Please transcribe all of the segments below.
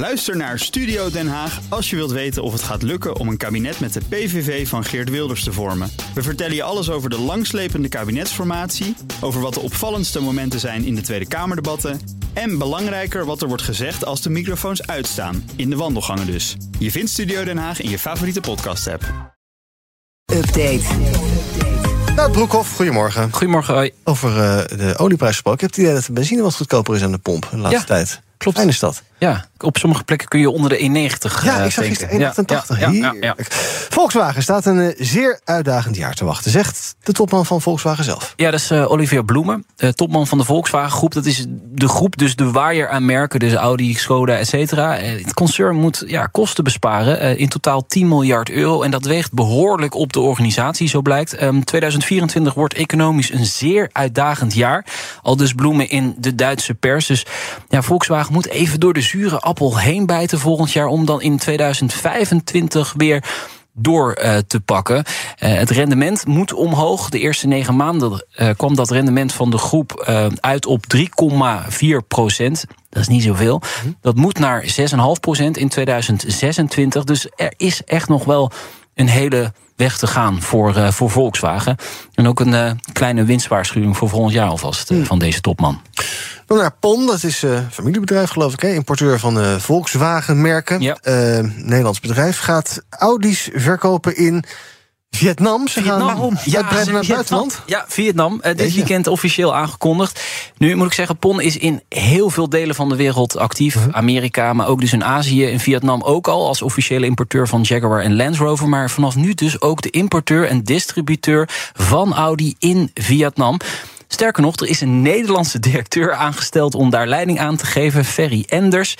Luister naar Studio Den Haag als je wilt weten of het gaat lukken om een kabinet met de PVV van Geert Wilders te vormen. We vertellen je alles over de langslepende kabinetsformatie, over wat de opvallendste momenten zijn in de Tweede Kamerdebatten en belangrijker wat er wordt gezegd als de microfoons uitstaan, in de wandelgangen dus. Je vindt Studio Den Haag in je favoriete podcast-app. Update. Nou, Broekhoff, goedemorgen. Goedemorgen, hoi. Over uh, de olieprijs gesproken. Ik heb het idee dat de benzine wat goedkoper is aan de pomp de laatste Ja, tijd. Klopt. Fijne stad. Ja, op sommige plekken kun je onder de 1,90 Ja, eh, ik zag gisteren 1,88. Ja. Volkswagen staat een eh, zeer uitdagend jaar te wachten, zegt de topman van Volkswagen zelf. Ja, dat is eh, Olivier Bloemen, eh, topman van de Volkswagen Groep. Dat is de groep, dus de waaier aan merken, dus Audi, Skoda, et cetera. Eh, Het concern moet ja, kosten besparen, eh, in totaal 10 miljard euro. En dat weegt behoorlijk op de organisatie, zo blijkt. Ehm, 2024 wordt economisch een zeer uitdagend jaar. Al dus Bloemen in de Duitse pers. Dus ja, Volkswagen moet even door de zure appel heen bijten volgend jaar... om dan in 2025 weer door eh, te pakken. Eh, het rendement moet omhoog. De eerste negen maanden eh, kwam dat rendement van de groep uit op 3,4 procent. Dat is niet zoveel. Dat moet naar 6,5 procent in 2026. Dus er is echt nog wel een hele weg te gaan voor, eh, voor Volkswagen. En ook een eh, kleine winstwaarschuwing voor volgend jaar alvast eh, van deze topman. Dan naar PON, dat is een familiebedrijf geloof ik, hè? importeur van Volkswagen-merken. Ja. Nederlands bedrijf gaat Audi's verkopen in Vietnam. Ze gaan. Ja, naar het buitenland. Ja, Vietnam. eh, dit weekend officieel aangekondigd. Nu moet ik zeggen, PON is in heel veel delen van de wereld actief. Mhm. Amerika, maar ook dus in Azië. In Vietnam ook al als officiële importeur van Jaguar en Land Rover. Maar vanaf nu dus ook de importeur en distributeur van Audi in Vietnam. Sterker nog, er is een Nederlandse directeur aangesteld om daar leiding aan te geven, Ferry Enders.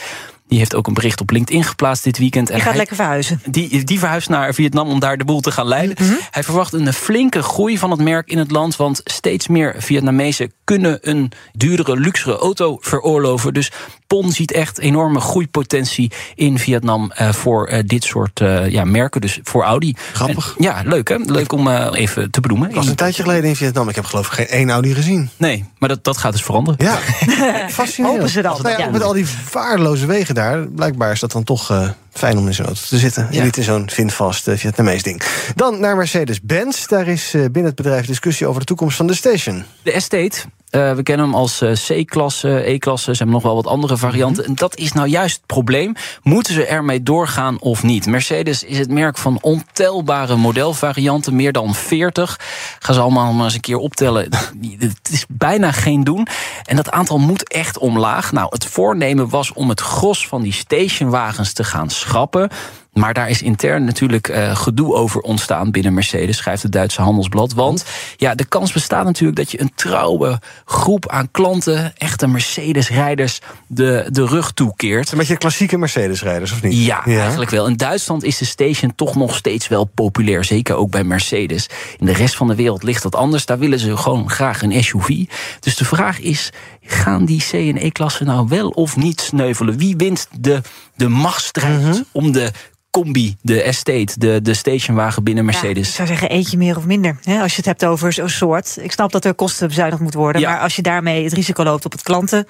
Die heeft ook een bericht op LinkedIn geplaatst dit weekend. En Je gaat hij- lekker verhuizen. die, die verhuist naar Vietnam om daar de boel te gaan leiden. Hij verwacht een flinke groei van het merk in het land. Want steeds meer Vietnamezen kunnen een duurdere, luxere auto veroorloven. Dus PON ziet echt enorme groeipotentie in Vietnam eh, voor eh, dit soort eh, ja, merken. Dus voor Audi. Grappig. En- ja, leuk hè? Leuk om even te benoemen. Ik was een tijdje geleden in Vietnam. Ik heb geloof ik geen één Audi gezien. Nee, maar dat, dat gaat dus veranderen. Ja, fascinerend. Hopen ze dan. Nou ja, Met al die vaarloze wegen daar, blijkbaar is dat dan toch eh, fijn om in zo'n auto te zitten. En Ja. niet in zo'n vindvast uh, Vietnamees ding. Dan naar Mercedes-Benz. Daar is eh, binnen het bedrijf discussie over de toekomst van de station. De Estate, eh, we kennen hem als eh, C-klasse, E-klasse. Ze hebben nog wel wat andere varianten. En dat is nou juist het probleem. Moeten ze ermee doorgaan of niet? Mercedes is het merk van ontelbare modelvarianten. Meer dan 40. Ga ze allemaal maar eens een keer optellen. Het is bijna geen doen. En dat aantal moet echt omlaag. Nou, het voornemen was om het gros van die stationwagens te gaan schrappen. Maar daar is intern natuurlijk eh, gedoe over ontstaan binnen Mercedes, schrijft het Duitse Handelsblad. Want ja, de kans bestaat natuurlijk dat je een trouwe groep aan klanten, echte Mercedes-rijders, de, de rug toekeert. Een beetje klassieke Mercedes-rijders, of niet? Ja, eigenlijk wel. In Duitsland is de station toch nog steeds wel populair. Zeker ook bij Mercedes. In de rest van de wereld ligt dat anders. Daar willen ze gewoon graag een SUV. Dus de vraag is: gaan die C- en E-klassen nou wel of niet sneuvelen? Wie wint de, de machtsstrijd om de combi, de estate, de, de stationwagen binnen Ja, Mercedes? ik zou zeggen eentje meer of minder. Hè, als je het hebt over zo'n soort. Ik snap dat er kosten bezuinigd moet worden. Ja. Maar als je daarmee het risico loopt op het klanten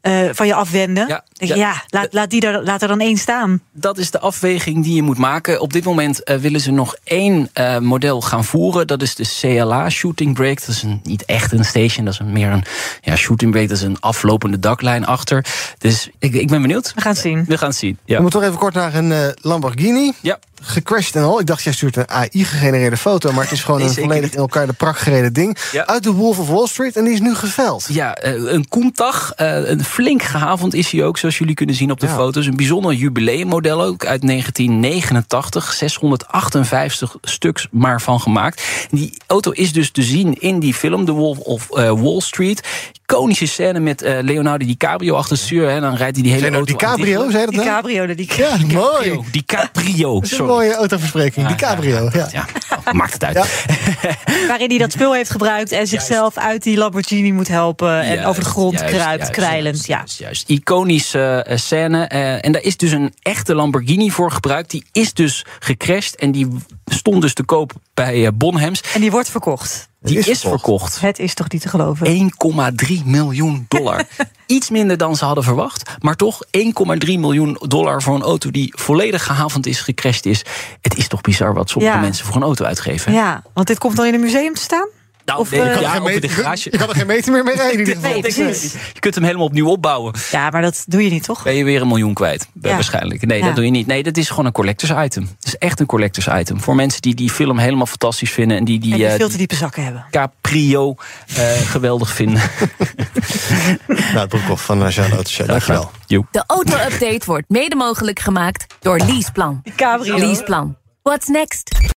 eh, van je afwenden. Ja, denk je, ja. ja, laat, laat, die er, laat er dan één staan. Dat is de afweging die je moet maken. Op dit moment eh, willen ze nog één eh, model gaan voeren. Dat is de CLA Shooting Brake. Dat is een, niet echt een station. Dat is een, meer een ja, shooting brake. Dat is een aflopende daklijn achter. Dus ik, ik ben benieuwd. We gaan het zien. We gaan het zien. We Ja. moeten toch even kort naar een eh, Lamborghini. Ja. Gecrashed en al. Ik dacht, jij stuurt een AI-gegenereerde foto... maar het is gewoon Nee, een volledig in elkaar de prak gereden ding. Ja. Uit de Wolf of Wall Street en die is nu geveld. Ja, eh, een Countach. eh, Een flink gehavend is hij ook, zoals jullie kunnen zien op de Ja. foto's. Een bijzonder jubileummodel ook, uit 1989. 658 stuks maar van gemaakt. Die auto is dus te zien in die film, The Wolf of eh, Wall Street. Iconische scène met eh, Leonardo DiCaprio achter het stuur. Hè, dan rijdt hij die hele auto DiCaprio, zei dat Die nou? cabrio, die Ja, mooi. DiCaprio, DiCaprio, Dat is een mooie autoverspreking. Die cabrio, ja. Ja, oh, maakt het uit. Ja. waarin hij dat spul heeft gebruikt en zichzelf uit die Lamborghini moet helpen. en Juist, over de grond juist, kruipt, juist, krijlend. juist, ja. juist, juist. Iconische eh, scène. eh, en daar is dus een echte Lamborghini voor gebruikt. Die is dus gecrashed en die stond dus te koop bij eh, Bonhams. En die wordt verkocht. Die is is, verkocht. verkocht. Het is toch niet te geloven? 1,3 miljoen dollar. Iets minder dan ze hadden verwacht. Maar toch 1,3 miljoen dollar voor een auto die volledig gehavend is, gecrashed is. Het is toch bizar wat sommige Ja. mensen voor een auto uitgeven. Ja, want dit komt dan in een museum te staan? Nou, Of, nee, eh, Je kan er in geen de meter- garage. Je kan er geen meter meer mee rijden. Nee, precies. Je kunt hem helemaal opnieuw opbouwen. Ja, maar dat doe je niet, toch? Ben je weer een miljoen kwijt, eh, Ja. waarschijnlijk. Nee, Ja. dat doe je niet. Nee, dat is gewoon een collectors item. Het is echt een collectors item. Voor mensen die die film helemaal fantastisch vinden... en die die, En die eh, veel te diepe zakken hebben. Caprio eh, geweldig vinden. Nou, Broekhoff van Autoshow. Dankjewel. Joep. De auto-update wordt mede mogelijk gemaakt door Leaseplan. Cabrio. Leaseplan. What's next?